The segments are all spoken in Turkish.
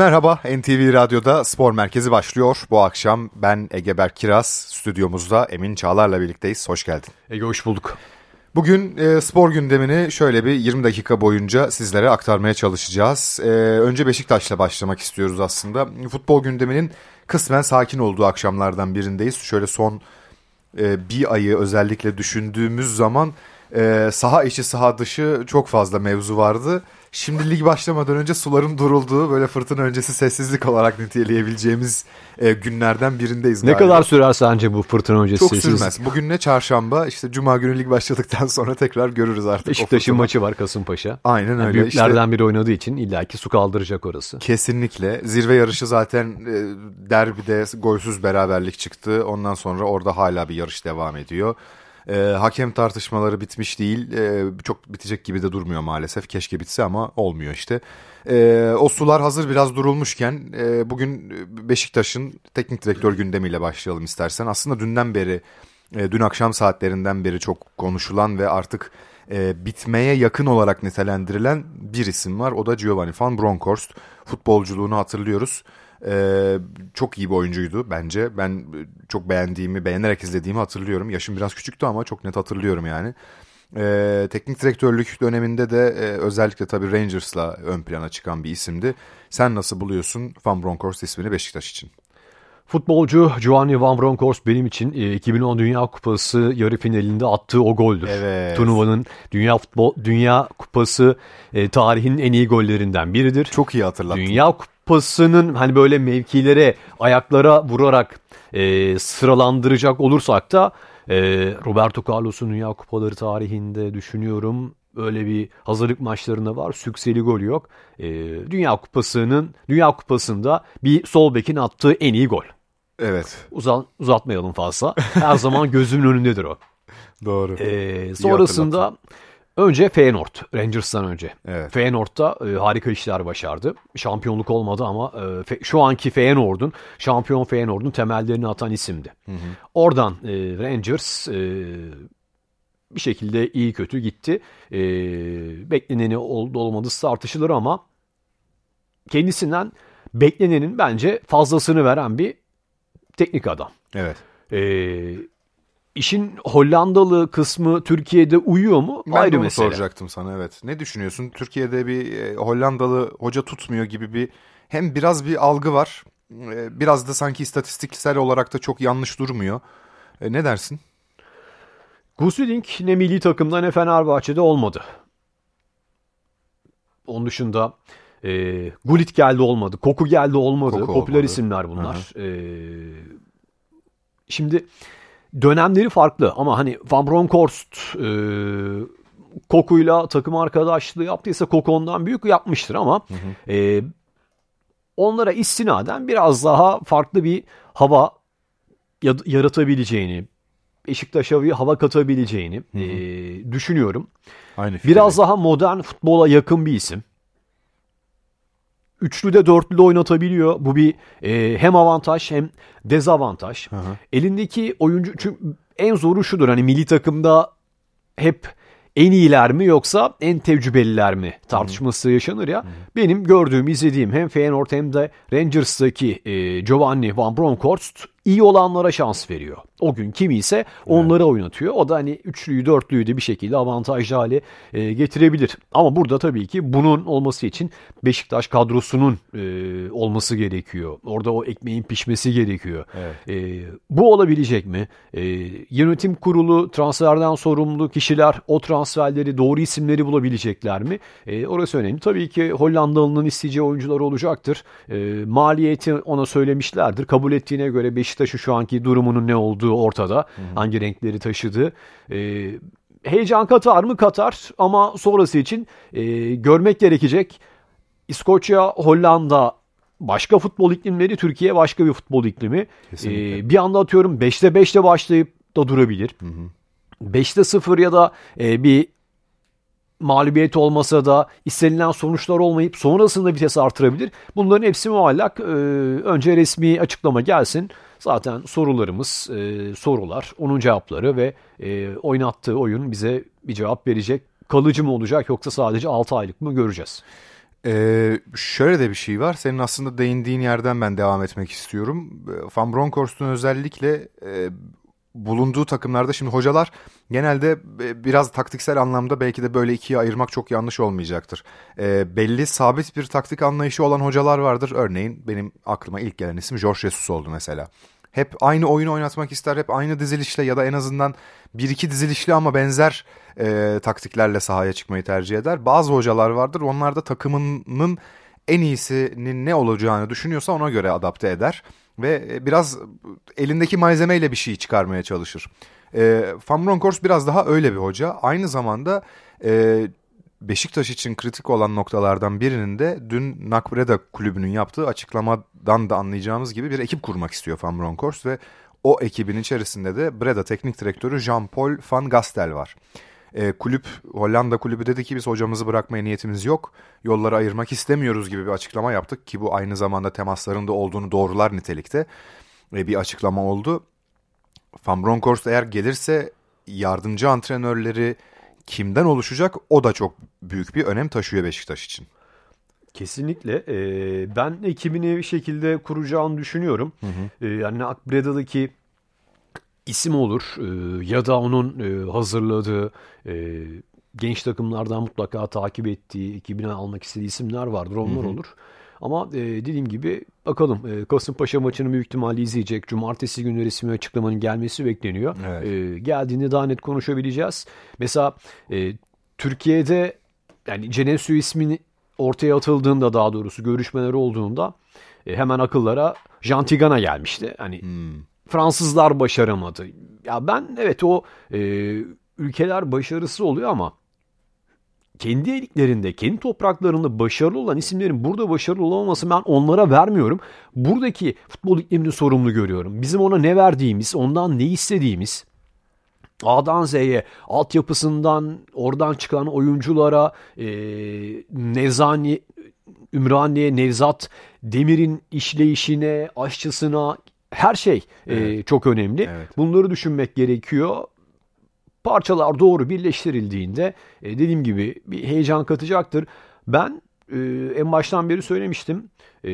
Merhaba, NTV Radyo'da Spor Merkezi başlıyor. Bu akşam ben Ege Berk Kiraz, stüdyomuzda Emin Çağlar'la birlikteyiz. Hoş geldin. Ege hoş bulduk. Bugün e, spor gündemini şöyle bir 20 dakika boyunca sizlere aktarmaya çalışacağız. E, önce Beşiktaş'la başlamak istiyoruz aslında. Futbol gündeminin kısmen sakin olduğu akşamlardan birindeyiz. Şöyle son e, bir ayı özellikle düşündüğümüz zaman e, saha içi saha dışı çok fazla mevzu vardı. Şimdi lig başlamadan önce suların durulduğu böyle fırtına öncesi sessizlik olarak niteleyebileceğimiz e, günlerden birindeyiz. Ne kadar sürer sence bu fırtına öncesi Çok sessizlik? sürmez. Bugün ne çarşamba işte cuma günü lig başladıktan sonra tekrar görürüz artık. Beşiktaş'ın maçı var Kasımpaşa. Aynen Yani öyle. büyüklerden biri oynadığı için illaki su kaldıracak orası. Kesinlikle. Zirve yarışı zaten e, derbide golsüz beraberlik çıktı. Ondan sonra orada hala bir yarış devam ediyor. E, hakem tartışmaları bitmiş değil. E, çok bitecek gibi de durmuyor maalesef. Keşke bitse ama olmuyor işte. E, o sular hazır biraz durulmuşken e, bugün Beşiktaş'ın teknik direktör gündemiyle başlayalım istersen. Aslında dünden beri, e, dün akşam saatlerinden beri çok konuşulan ve artık e, bitmeye yakın olarak nitelendirilen bir isim var. O da Giovanni van Bronckhorst. Futbolculuğunu hatırlıyoruz. E, çok iyi bir oyuncuydu bence. Ben e, çok beğendiğimi, beğenerek izlediğimi hatırlıyorum. Yaşım biraz küçüktü ama çok net hatırlıyorum yani. E, teknik direktörlük döneminde de e, özellikle tabii Rangers'la ön plana çıkan bir isimdi. Sen nasıl buluyorsun Van Bronckhorst ismini Beşiktaş için? Futbolcu Giovanni Van Bronckhorst benim için e, 2010 Dünya Kupası yarı finalinde attığı o goldür. Evet. Turnuvanın Dünya Futbol Dünya Kupası e, tarihinin en iyi gollerinden biridir. Çok iyi hatırlattın. Dünya Kupası'nın hani böyle mevkilere, ayaklara vurarak e, sıralandıracak olursak da e, Roberto Carlos'un Dünya Kupaları tarihinde düşünüyorum. Öyle bir hazırlık maçlarında var. Sükseli golü yok. E, Dünya Kupası'nın Dünya Kupası'nda bir sol bekin attığı en iyi gol. Evet Uzan, uzatmayalım fazla. Her zaman gözümün önündedir o. doğru. Ee, sonrasında önce Feyenoord, Rangers'tan önce. Evet. Feyenoord'da e, harika işler başardı. Şampiyonluk olmadı ama e, fe- şu anki Feyenoord'un, şampiyon Feyenoord'un temellerini atan isimdi. Oradan e, Rangers e, bir şekilde iyi kötü gitti. E, bekleneni oldu olmadı tartışılır ama kendisinden beklenenin bence fazlasını veren bir teknik adam. Evet. Ee, işin Hollandalı kısmı Türkiye'de uyuyor mu? Ben Ayrı de onu mesele. soracaktım sana evet. Ne düşünüyorsun? Türkiye'de bir e, Hollandalı hoca tutmuyor gibi bir hem biraz bir algı var. e, Biraz da sanki istatistiksel olarak da çok yanlış durmuyor. E, ne dersin? Gusudink ne milli takımda ne Fenerbahçe'de olmadı. Onun dışında e, Gullit geldi olmadı. Koku geldi olmadı. Koku Popüler olmadı. isimler bunlar. E, şimdi dönemleri farklı ama hani Van Bronckhorst e, Koku'yla takım arkadaşlığı yaptıysa Koku ondan büyük yapmıştır ama e, onlara istinaden biraz daha farklı bir hava ya- yaratabileceğini, Beşiktaş'a bir hava katabileceğini e, düşünüyorum. Aynı Biraz daha modern futbola yakın bir isim. Üçlü de dörtlü de oynatabiliyor. Bu bir e, hem avantaj hem dezavantaj. Elindeki oyuncu çünkü en zoru şudur hani milli takımda hep en iyiler mi yoksa en tecrübeliler mi tartışması yaşanır ya. Benim gördüğüm, izlediğim hem Feyenoord hem de Rangers'taki e, Giovanni Van Bronckhorst iyi olanlara şans veriyor. O gün kimi ise onları oynatıyor. O da hani üçlüyü dörtlüyü de bir şekilde avantajlı hale e, getirebilir. Ama burada tabii ki bunun olması için Beşiktaş kadrosunun e, olması gerekiyor. Orada o ekmeğin pişmesi gerekiyor. E, bu olabilecek mi? E, yönetim kurulu transferden sorumlu kişiler o transferleri doğru isimleri bulabilecekler mi? E, orası önemli. Tabii ki Hollandalı'nın isteyeceği oyuncular olacaktır. E, maliyeti ona söylemişlerdir. Kabul ettiğine göre Beşiktaş'ın şu anki durumunun ne olduğu ortada. Hangi renkleri taşıdığı. E, heyecan katar mı? Katar. Ama sonrası için e, görmek gerekecek. İskoçya, Hollanda başka futbol iklimleri, Türkiye başka bir futbol iklimi. Kesinlikle. E, bir anda atıyorum 5'te 5'te başlayıp da durabilir. 5'te 0 ya da e, bir mağlubiyet olmasa da istenilen sonuçlar olmayıp sonrasında vites artırabilir. Bunların hepsi muallak. Ee, önce resmi açıklama gelsin. Zaten sorularımız, e, sorular, onun cevapları ve e, oynattığı oyun bize bir cevap verecek. Kalıcı mı olacak yoksa sadece 6 aylık mı göreceğiz. Ee, şöyle de bir şey var. Senin aslında değindiğin yerden ben devam etmek istiyorum. Van Bronckhorst'un özellikle e, bulunduğu takımlarda şimdi hocalar genelde e, biraz taktiksel anlamda belki de böyle ikiye ayırmak çok yanlış olmayacaktır. E, belli sabit bir taktik anlayışı olan hocalar vardır. Örneğin benim aklıma ilk gelen isim George Jesus oldu mesela. Hep aynı oyunu oynatmak ister, hep aynı dizilişle ya da en azından bir iki dizilişli ama benzer e, taktiklerle sahaya çıkmayı tercih eder. Bazı hocalar vardır, onlar da takımının en iyisinin ne olacağını düşünüyorsa ona göre adapte eder ve e, biraz elindeki malzemeyle bir şey çıkarmaya çalışır. E, Van Bronckhorst biraz daha öyle bir hoca. Aynı zamanda e, Beşiktaş için kritik olan noktalardan birinin de dün Nakbreda kulübünün yaptığı açıklamadan da anlayacağımız gibi bir ekip kurmak istiyor Van Bronckhorst ve o ekibin içerisinde de Breda teknik direktörü Jean-Paul van Gastel var. E, kulüp Hollanda kulübü dedi ki biz hocamızı bırakmaya niyetimiz yok. Yolları ayırmak istemiyoruz gibi bir açıklama yaptık ki bu aynı zamanda temaslarında olduğunu doğrular nitelikte e, bir açıklama oldu. Van Bronckhorst eğer gelirse yardımcı antrenörleri kimden oluşacak o da çok büyük bir önem taşıyor Beşiktaş için. Kesinlikle. Ee, ben ekibini bir şekilde kuracağını düşünüyorum. Hı hı. Ee, yani Akbreda'daki isim olur e, ya da onun e, hazırladığı e, genç takımlardan mutlaka takip ettiği, ekibine almak istediği isimler vardır. Onlar olur. Ama e, dediğim gibi bakalım e, Kasımpaşa maçını büyük ihtimalle izleyecek. Cumartesi günü resmi açıklamanın gelmesi bekleniyor. Evet. E, geldiğinde daha net konuşabileceğiz. Mesela e, Türkiye'de yani Cenesio ismini ortaya atıldığında daha doğrusu görüşmeler olduğunda e, hemen akıllara Jantigana gelmişti. Hani hmm. Fransızlar başaramadı. Ya ben evet o e, ülkeler başarısı oluyor ama kendi eliklerinde, kendi topraklarında başarılı olan isimlerin burada başarılı olamaması ben onlara vermiyorum. Buradaki futbol iklimini sorumlu görüyorum. Bizim ona ne verdiğimiz, ondan ne istediğimiz, A'dan Z'ye, altyapısından, oradan çıkan oyunculara, e, Nezani, Ümraniye, Nevzat, Demir'in işleyişine, aşçısına, her şey e, evet. e, çok önemli. Evet. Bunları düşünmek gerekiyor parçalar doğru birleştirildiğinde e, dediğim gibi bir heyecan katacaktır. Ben e, en baştan beri söylemiştim. E,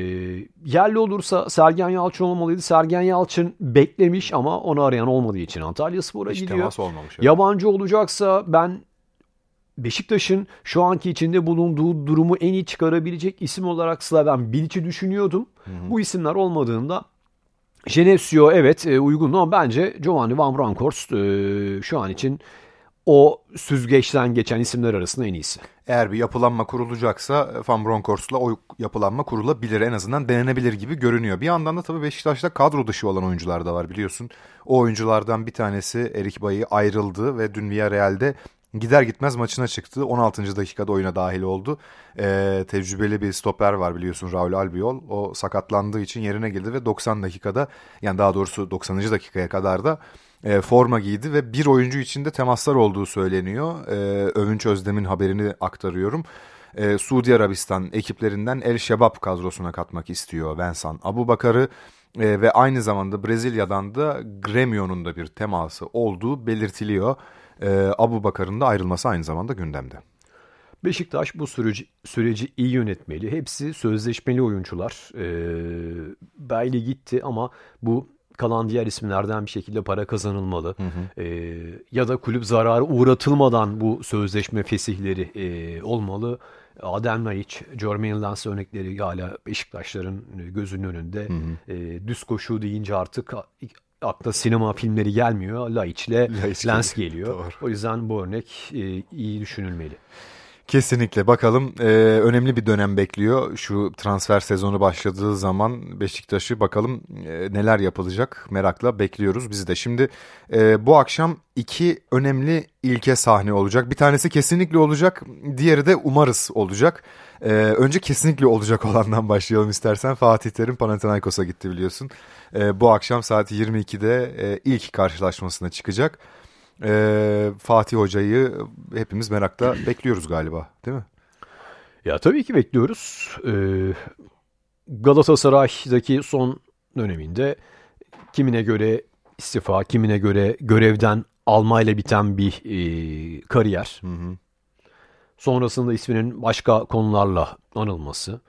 yerli olursa Sergen Yalçın olmalıydı. Sergen Yalçın beklemiş ama onu arayan olmadığı için Antalya Spor'a Hiç gidiyor. olmamış. Evet. Yabancı olacaksa ben Beşiktaş'ın şu anki içinde bulunduğu durumu en iyi çıkarabilecek isim olarak Slaven Bilic'i düşünüyordum. Hı hı. Bu isimler olmadığında Genesio evet e, uygun ama bence Giovanni Van Bronckhorst e, şu an için o süzgeçten geçen isimler arasında en iyisi. Eğer bir yapılanma kurulacaksa Van Bronckhorst'la o yapılanma kurulabilir. En azından denenebilir gibi görünüyor. Bir yandan da tabii Beşiktaş'ta kadro dışı olan oyuncular da var biliyorsun. O oyunculardan bir tanesi Erik Bayi ayrıldı ve dün Villarreal'de Gider gitmez maçına çıktı. 16. dakikada oyuna dahil oldu. Ee, tecrübeli bir stoper var biliyorsun Raul Albiol. O sakatlandığı için yerine girdi ve 90 dakikada yani daha doğrusu 90. dakikaya kadar da e, forma giydi ve bir oyuncu içinde temaslar olduğu söyleniyor. E, Övünç Özdem'in haberini aktarıyorum. E, Suudi Arabistan ekiplerinden El Şebab kadrosuna katmak istiyor Vensan Abu Bakar'ı e, ve aynı zamanda Brezilya'dan da Gremio'nun da bir teması olduğu belirtiliyor e, Abu Bakar'ın da ayrılması aynı zamanda gündemde. Beşiktaş bu süreci, süreci iyi yönetmeli. Hepsi sözleşmeli oyuncular. Ee, Belli gitti ama bu kalan diğer isimlerden bir şekilde para kazanılmalı. Hı hı. Ee, ya da kulüp zararı uğratılmadan bu sözleşme fesihleri e, olmalı. Adem Laiç, Jermaine Lens örnekleri hala Beşiktaşların gözünün önünde. Hı hı. E, düz koşu deyince artık akla sinema filmleri gelmiyor. Laiç'le Lens geliyor. Doğru. O yüzden bu örnek e, iyi düşünülmeli. Kesinlikle bakalım e, önemli bir dönem bekliyor şu transfer sezonu başladığı zaman Beşiktaş'ı bakalım e, neler yapılacak merakla bekliyoruz biz de. Şimdi e, bu akşam iki önemli ilke sahne olacak bir tanesi kesinlikle olacak diğeri de umarız olacak. E, önce kesinlikle olacak olandan başlayalım istersen Fatih Terim Panathinaikos'a gitti biliyorsun. E, bu akşam saat 22'de e, ilk karşılaşmasına çıkacak e, Fatih Hoca'yı hepimiz merakla bekliyoruz galiba değil mi? Ya tabii ki bekliyoruz. Ee, Galatasaray'daki son döneminde kimine göre istifa, kimine göre görevden almayla biten bir e, kariyer. Hı hı. Sonrasında isminin başka konularla anılması.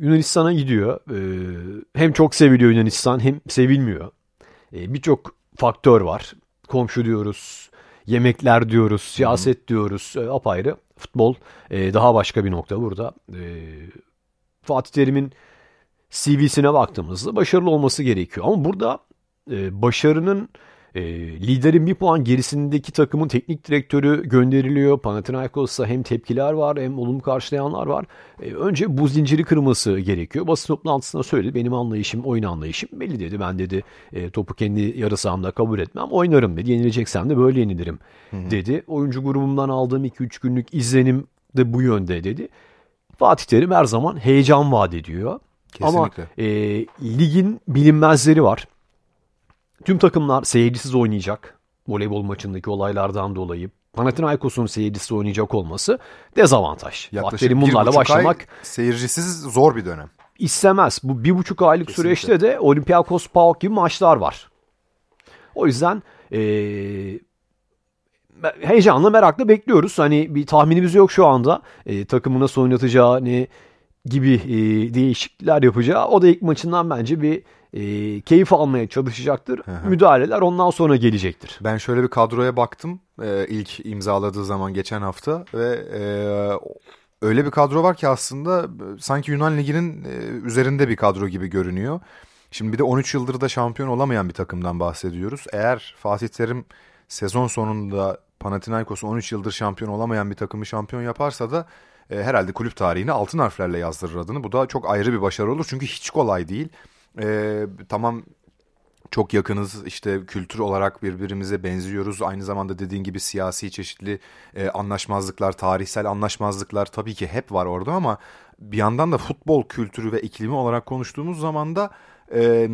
Yunanistan'a gidiyor. Ee, hem çok seviliyor Yunanistan hem sevilmiyor. Ee, Birçok faktör var. Komşu diyoruz, yemekler diyoruz, siyaset diyoruz. E, apayrı. Futbol e, daha başka bir nokta burada. E, Fatih Terim'in CV'sine baktığımızda başarılı olması gerekiyor. Ama burada e, başarının e, liderin bir puan gerisindeki takımın teknik direktörü gönderiliyor. Panathinaikos'ta hem tepkiler var hem olumlu karşılayanlar var. E, önce bu zinciri kırması gerekiyor. Basın toplantısında söyledi. Benim anlayışım, oyun anlayışım belli dedi. Ben dedi e, topu kendi yarı sahamda kabul etmem. Oynarım dedi. Yenileceksem de böyle yenilirim dedi. Oyuncu grubumdan aldığım 2-3 günlük izlenim de bu yönde dedi. Fatih Terim her zaman heyecan vaat ediyor. Kesinlikle. Ama e, ligin bilinmezleri var. Tüm takımlar seyircisiz oynayacak. Voleybol maçındaki olaylardan dolayı. Panathinaikos'un seyircisiz oynayacak olması dezavantaj. Yaklaşık bir bunlarla başlamak ay seyircisiz zor bir dönem. İstemez. Bu bir buçuk aylık Kesinlikle. süreçte de Olympiakos PAOK gibi maçlar var. O yüzden ee, heyecanla merakla bekliyoruz. Hani bir tahminimiz yok şu anda. E, takımı nasıl oynatacağı ne gibi e, değişiklikler yapacağı. O da ilk maçından bence bir e, keyif almaya çalışacaktır. Hı hı. Müdahaleler ondan sonra gelecektir. Ben şöyle bir kadroya baktım e, ilk imzaladığı zaman geçen hafta ve e, öyle bir kadro var ki aslında sanki Yunan Ligi'nin e, üzerinde bir kadro gibi görünüyor. Şimdi bir de 13 yıldır da şampiyon olamayan bir takımdan bahsediyoruz. Eğer Fatih Terim sezon sonunda Panathinaikos'un 13 yıldır şampiyon olamayan bir takımı şampiyon yaparsa da e, herhalde kulüp tarihine altın harflerle yazdırır adını. Bu da çok ayrı bir başarı olur çünkü hiç kolay değil. E, tamam çok yakınız işte kültür olarak birbirimize benziyoruz. Aynı zamanda dediğin gibi siyasi çeşitli e, anlaşmazlıklar, tarihsel anlaşmazlıklar tabii ki hep var orada ama bir yandan da futbol kültürü ve iklimi olarak konuştuğumuz zaman da e,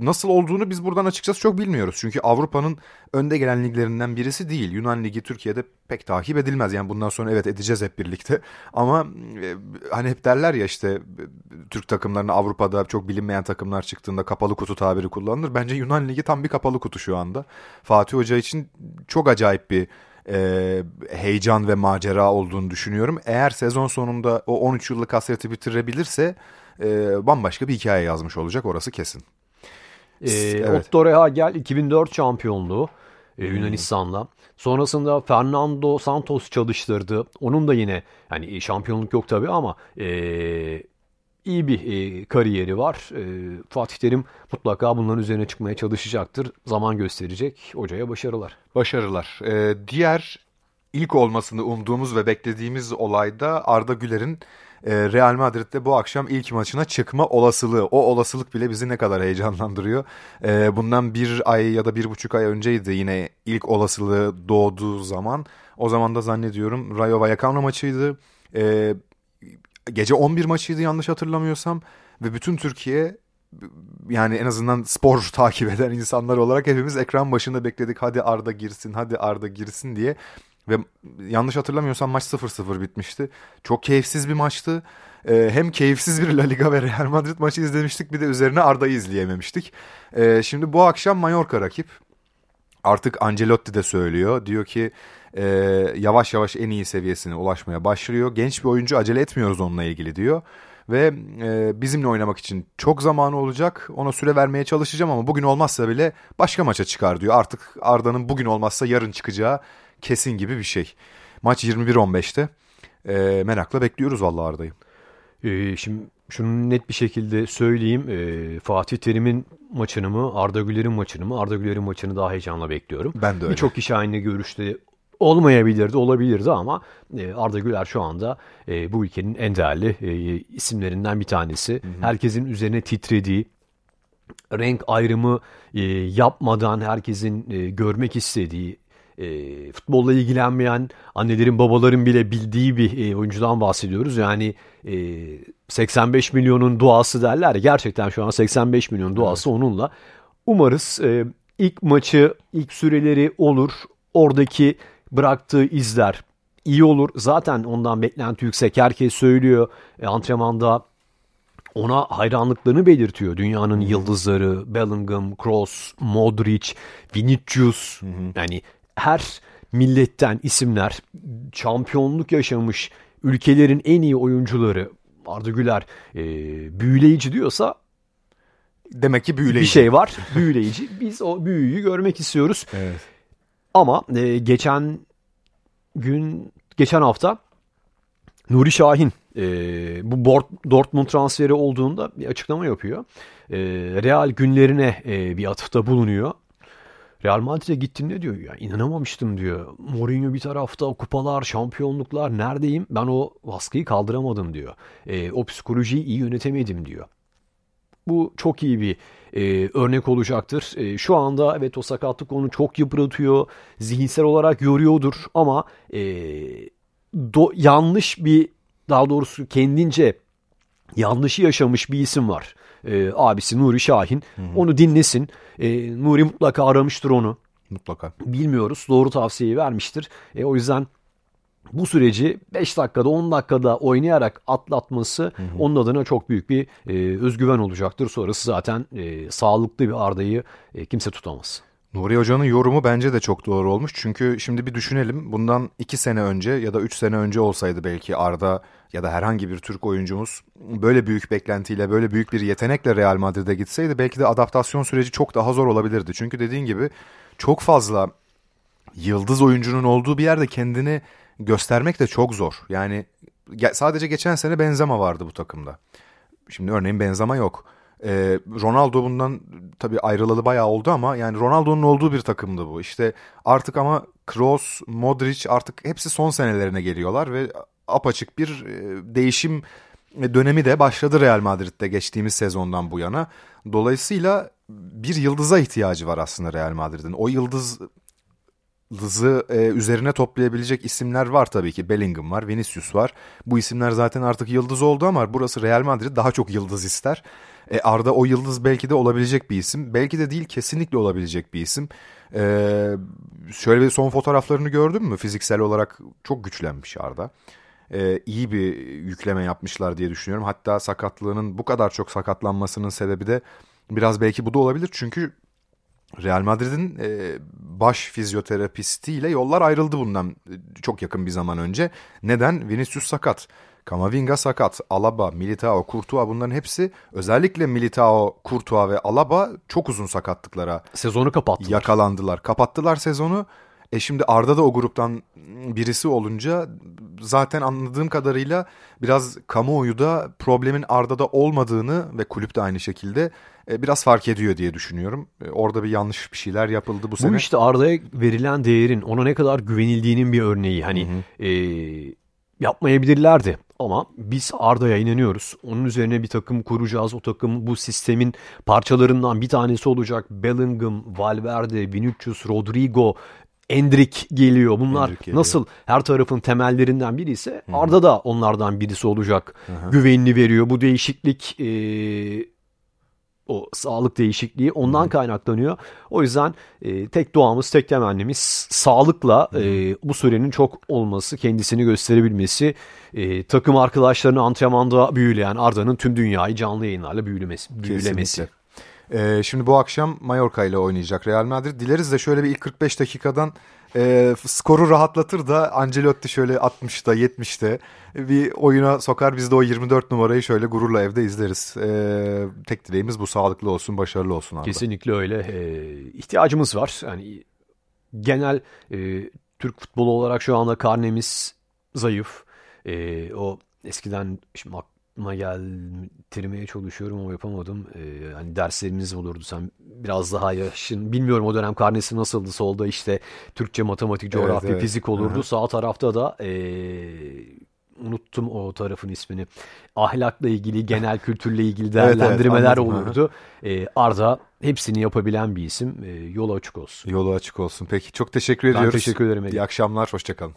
nasıl olduğunu biz buradan açıkçası çok bilmiyoruz. Çünkü Avrupa'nın önde gelen liglerinden birisi değil. Yunan Ligi Türkiye'de pek takip edilmez. Yani bundan sonra evet edeceğiz hep birlikte. Ama e, hani hep derler ya işte Türk takımlarına Avrupa'da çok bilinmeyen takımlar çıktığında kapalı kutu tabiri kullanılır. Bence Yunan Ligi tam bir kapalı kutu şu anda. Fatih Hoca için çok acayip bir e, heyecan ve macera olduğunu düşünüyorum. Eğer sezon sonunda o 13 yıllık hasreti bitirebilirse e, bambaşka bir hikaye yazmış olacak orası kesin. E, evet. Otto Rehagel 2004 şampiyonluğu e, Yunanistan'la. Sonrasında Fernando Santos çalıştırdı. Onun da yine yani şampiyonluk yok tabii ama e, iyi bir e, kariyeri var. E, Fatih Terim mutlaka bunların üzerine çıkmaya çalışacaktır. Zaman gösterecek. Hocaya başarılar. Başarılar. E, diğer ilk olmasını umduğumuz ve beklediğimiz olayda Arda Güler'in e, Real Madrid'de bu akşam ilk maçına çıkma olasılığı. O olasılık bile bizi ne kadar heyecanlandırıyor. E, bundan bir ay ya da bir buçuk ay önceydi yine ilk olasılığı doğduğu zaman. O zaman da zannediyorum Rayo Vallecano maçıydı. E, gece 11 maçıydı yanlış hatırlamıyorsam. Ve bütün Türkiye yani en azından spor takip eden insanlar olarak hepimiz ekran başında bekledik. Hadi Arda girsin, hadi Arda girsin diye. Ve yanlış hatırlamıyorsam maç 0-0 bitmişti. Çok keyifsiz bir maçtı. Ee, hem keyifsiz bir La Liga ve Real Madrid maçı izlemiştik bir de üzerine Arda'yı izleyememiştik. Ee, şimdi bu akşam Mallorca rakip. Artık Ancelotti de söylüyor. Diyor ki e, yavaş yavaş en iyi seviyesine ulaşmaya başlıyor. Genç bir oyuncu acele etmiyoruz onunla ilgili diyor. Ve e, bizimle oynamak için çok zamanı olacak. Ona süre vermeye çalışacağım ama bugün olmazsa bile başka maça çıkar diyor. Artık Arda'nın bugün olmazsa yarın çıkacağı kesin gibi bir şey. Maç 21-15'te. E, merakla bekliyoruz vallahi Arda'yı. Ee, şimdi şunu net bir şekilde söyleyeyim. Ee, Fatih Terim'in maçını mı, Arda Güler'in maçını mı? Arda Güler'in maçını daha heyecanla bekliyorum. Ben de öyle. Birçok kişi aynı görüşte olmayabilirdi, olabilirdi ama e, Arda Güler şu anda e, bu ülkenin en değerli e, isimlerinden bir tanesi. Hı hı. Herkesin üzerine titrediği, renk ayrımı yapmadan herkesin görmek istediği, e, futbolla ilgilenmeyen annelerin babaların bile bildiği bir e, oyuncudan bahsediyoruz. Yani e, 85 milyonun duası derler. Gerçekten şu an 85 milyon duası evet. onunla. Umarız e, ilk maçı, ilk süreleri olur. Oradaki bıraktığı izler iyi olur. Zaten ondan beklenti yüksek. Herkes söylüyor e, antrenmanda ona hayranlıklarını belirtiyor. Dünyanın yıldızları Bellingham, Kroos, Modric, Vinicius. Hı hı. Yani her milletten isimler, şampiyonluk yaşamış ülkelerin en iyi oyuncuları Arda Güler e, büyüleyici diyorsa Demek ki büyüleyici. bir şey var. Büyüleyici. Biz o büyüyü görmek istiyoruz. Evet. Ama e, geçen gün, geçen hafta Nuri Şahin e, bu Dortmund transferi olduğunda bir açıklama yapıyor. E, Real günlerine e, bir atıfta bulunuyor. Real Madrid'e gittim ne diyor ya inanamamıştım diyor. Mourinho bir tarafta kupalar, şampiyonluklar neredeyim? Ben o baskıyı kaldıramadım diyor. E, o psikolojiyi iyi yönetemedim diyor. Bu çok iyi bir e, örnek olacaktır. E, şu anda evet o sakatlık onu çok yıpratıyor. Zihinsel olarak yoruyordur ama e, do- yanlış bir daha doğrusu kendince yanlışı yaşamış bir isim var. E, abisi Nuri Şahin. Onu dinlesin. E, Nuri mutlaka aramıştır onu. Mutlaka. Bilmiyoruz. Doğru tavsiyeyi vermiştir. E, o yüzden bu süreci 5 dakikada 10 dakikada oynayarak atlatması onun adına çok büyük bir e, özgüven olacaktır. Sonrası zaten e, sağlıklı bir Arda'yı e, kimse tutamaz. Nuri Hoca'nın yorumu bence de çok doğru olmuş. Çünkü şimdi bir düşünelim. Bundan 2 sene önce ya da 3 sene önce olsaydı belki Arda ya da herhangi bir Türk oyuncumuz böyle büyük beklentiyle, böyle büyük bir yetenekle Real Madrid'e gitseydi belki de adaptasyon süreci çok daha zor olabilirdi. Çünkü dediğin gibi çok fazla yıldız oyuncunun olduğu bir yerde kendini göstermek de çok zor. Yani sadece geçen sene Benzema vardı bu takımda. Şimdi örneğin Benzema yok. Ee, Ronaldo bundan tabii ayrılalı bayağı oldu ama yani Ronaldo'nun olduğu bir takımdı bu. İşte artık ama Kroos, Modric artık hepsi son senelerine geliyorlar ve apaçık bir e, değişim dönemi de başladı Real Madrid'de geçtiğimiz sezondan bu yana. Dolayısıyla bir yıldıza ihtiyacı var aslında Real Madrid'in. O yıldız yıldızı e, üzerine toplayabilecek isimler var tabii ki. Bellingham var, Vinicius var. Bu isimler zaten artık yıldız oldu ama burası Real Madrid daha çok yıldız ister. E, Arda o yıldız belki de olabilecek bir isim. Belki de değil kesinlikle olabilecek bir isim. E, şöyle bir son fotoğraflarını gördün mü? Fiziksel olarak çok güçlenmiş Arda. E, iyi bir yükleme yapmışlar diye düşünüyorum. Hatta sakatlığının bu kadar çok sakatlanmasının sebebi de biraz belki bu da olabilir. Çünkü Real Madrid'in e, baş fizyoterapistiyle yollar ayrıldı bundan çok yakın bir zaman önce. Neden? Vinicius sakat. Camavinga sakat. Alaba, Militao, Courtois bunların hepsi özellikle Militao, Courtois ve Alaba çok uzun sakatlıklara Sezonu kapattılar. yakalandılar. Kapattılar sezonu. E şimdi Arda da o gruptan birisi olunca zaten anladığım kadarıyla biraz kamuoyu da problemin Arda'da olmadığını ve kulüp de aynı şekilde e, biraz fark ediyor diye düşünüyorum. E, Orada bir yanlış bir şeyler yapıldı bu, Bu sene. işte Arda'ya verilen değerin ona ne kadar güvenildiğinin bir örneği. Hani e, yapmayabilirlerdi ama biz Arda'ya inanıyoruz. Onun üzerine bir takım kuracağız. O takım bu sistemin parçalarından bir tanesi olacak. Bellingham, Valverde, Vinicius, Rodrigo, Endrick geliyor. Bunlar Endrick geliyor. nasıl her tarafın temellerinden biri ise Arda da onlardan birisi olacak. Güvenini veriyor. Bu değişiklik e, o sağlık değişikliği ondan kaynaklanıyor. O yüzden e, tek duamız, tek temennimiz sağlıkla e, bu sürenin çok olması, kendisini gösterebilmesi, e, takım arkadaşlarını antrenmanda büyüleyen Arda'nın tüm dünyayı canlı yayınlarla büyülemesi. büyülemesi. Kesinlikle. Ee, şimdi bu akşam Mallorca ile oynayacak Real Madrid. Dileriz de şöyle bir ilk 45 dakikadan e, skoru rahatlatır da Ancelotti şöyle 60'da 70'te bir oyuna sokar. Biz de o 24 numarayı şöyle gururla evde izleriz. Ee, tek dileğimiz bu sağlıklı olsun, başarılı olsun Arda. Kesinlikle öyle. E, ihtiyacımız var. Yani genel e, Türk futbolu olarak şu anda karnemiz zayıf. E, o eskiden şimdi aklıma geltirmeye çalışıyorum ama yapamadım. E, hani derslerimiz olurdu. Sen biraz daha yaşın bilmiyorum o dönem karnesi nasıldı. Solda işte Türkçe, matematik, Evet, coğrafya, evet. fizik olurdu. Aha. Sağ tarafta da e, unuttum o tarafın ismini. Ahlakla ilgili, genel kültürle ilgili Evet, evet, değerlendirmeler anladım. Aha. olurdu. E, Arda hepsini yapabilen bir isim. E, yolu açık olsun. Yolu açık olsun. Peki çok teşekkür Ben ediyoruz. teşekkür ederim Ege. İyi akşamlar, hoşçakalın.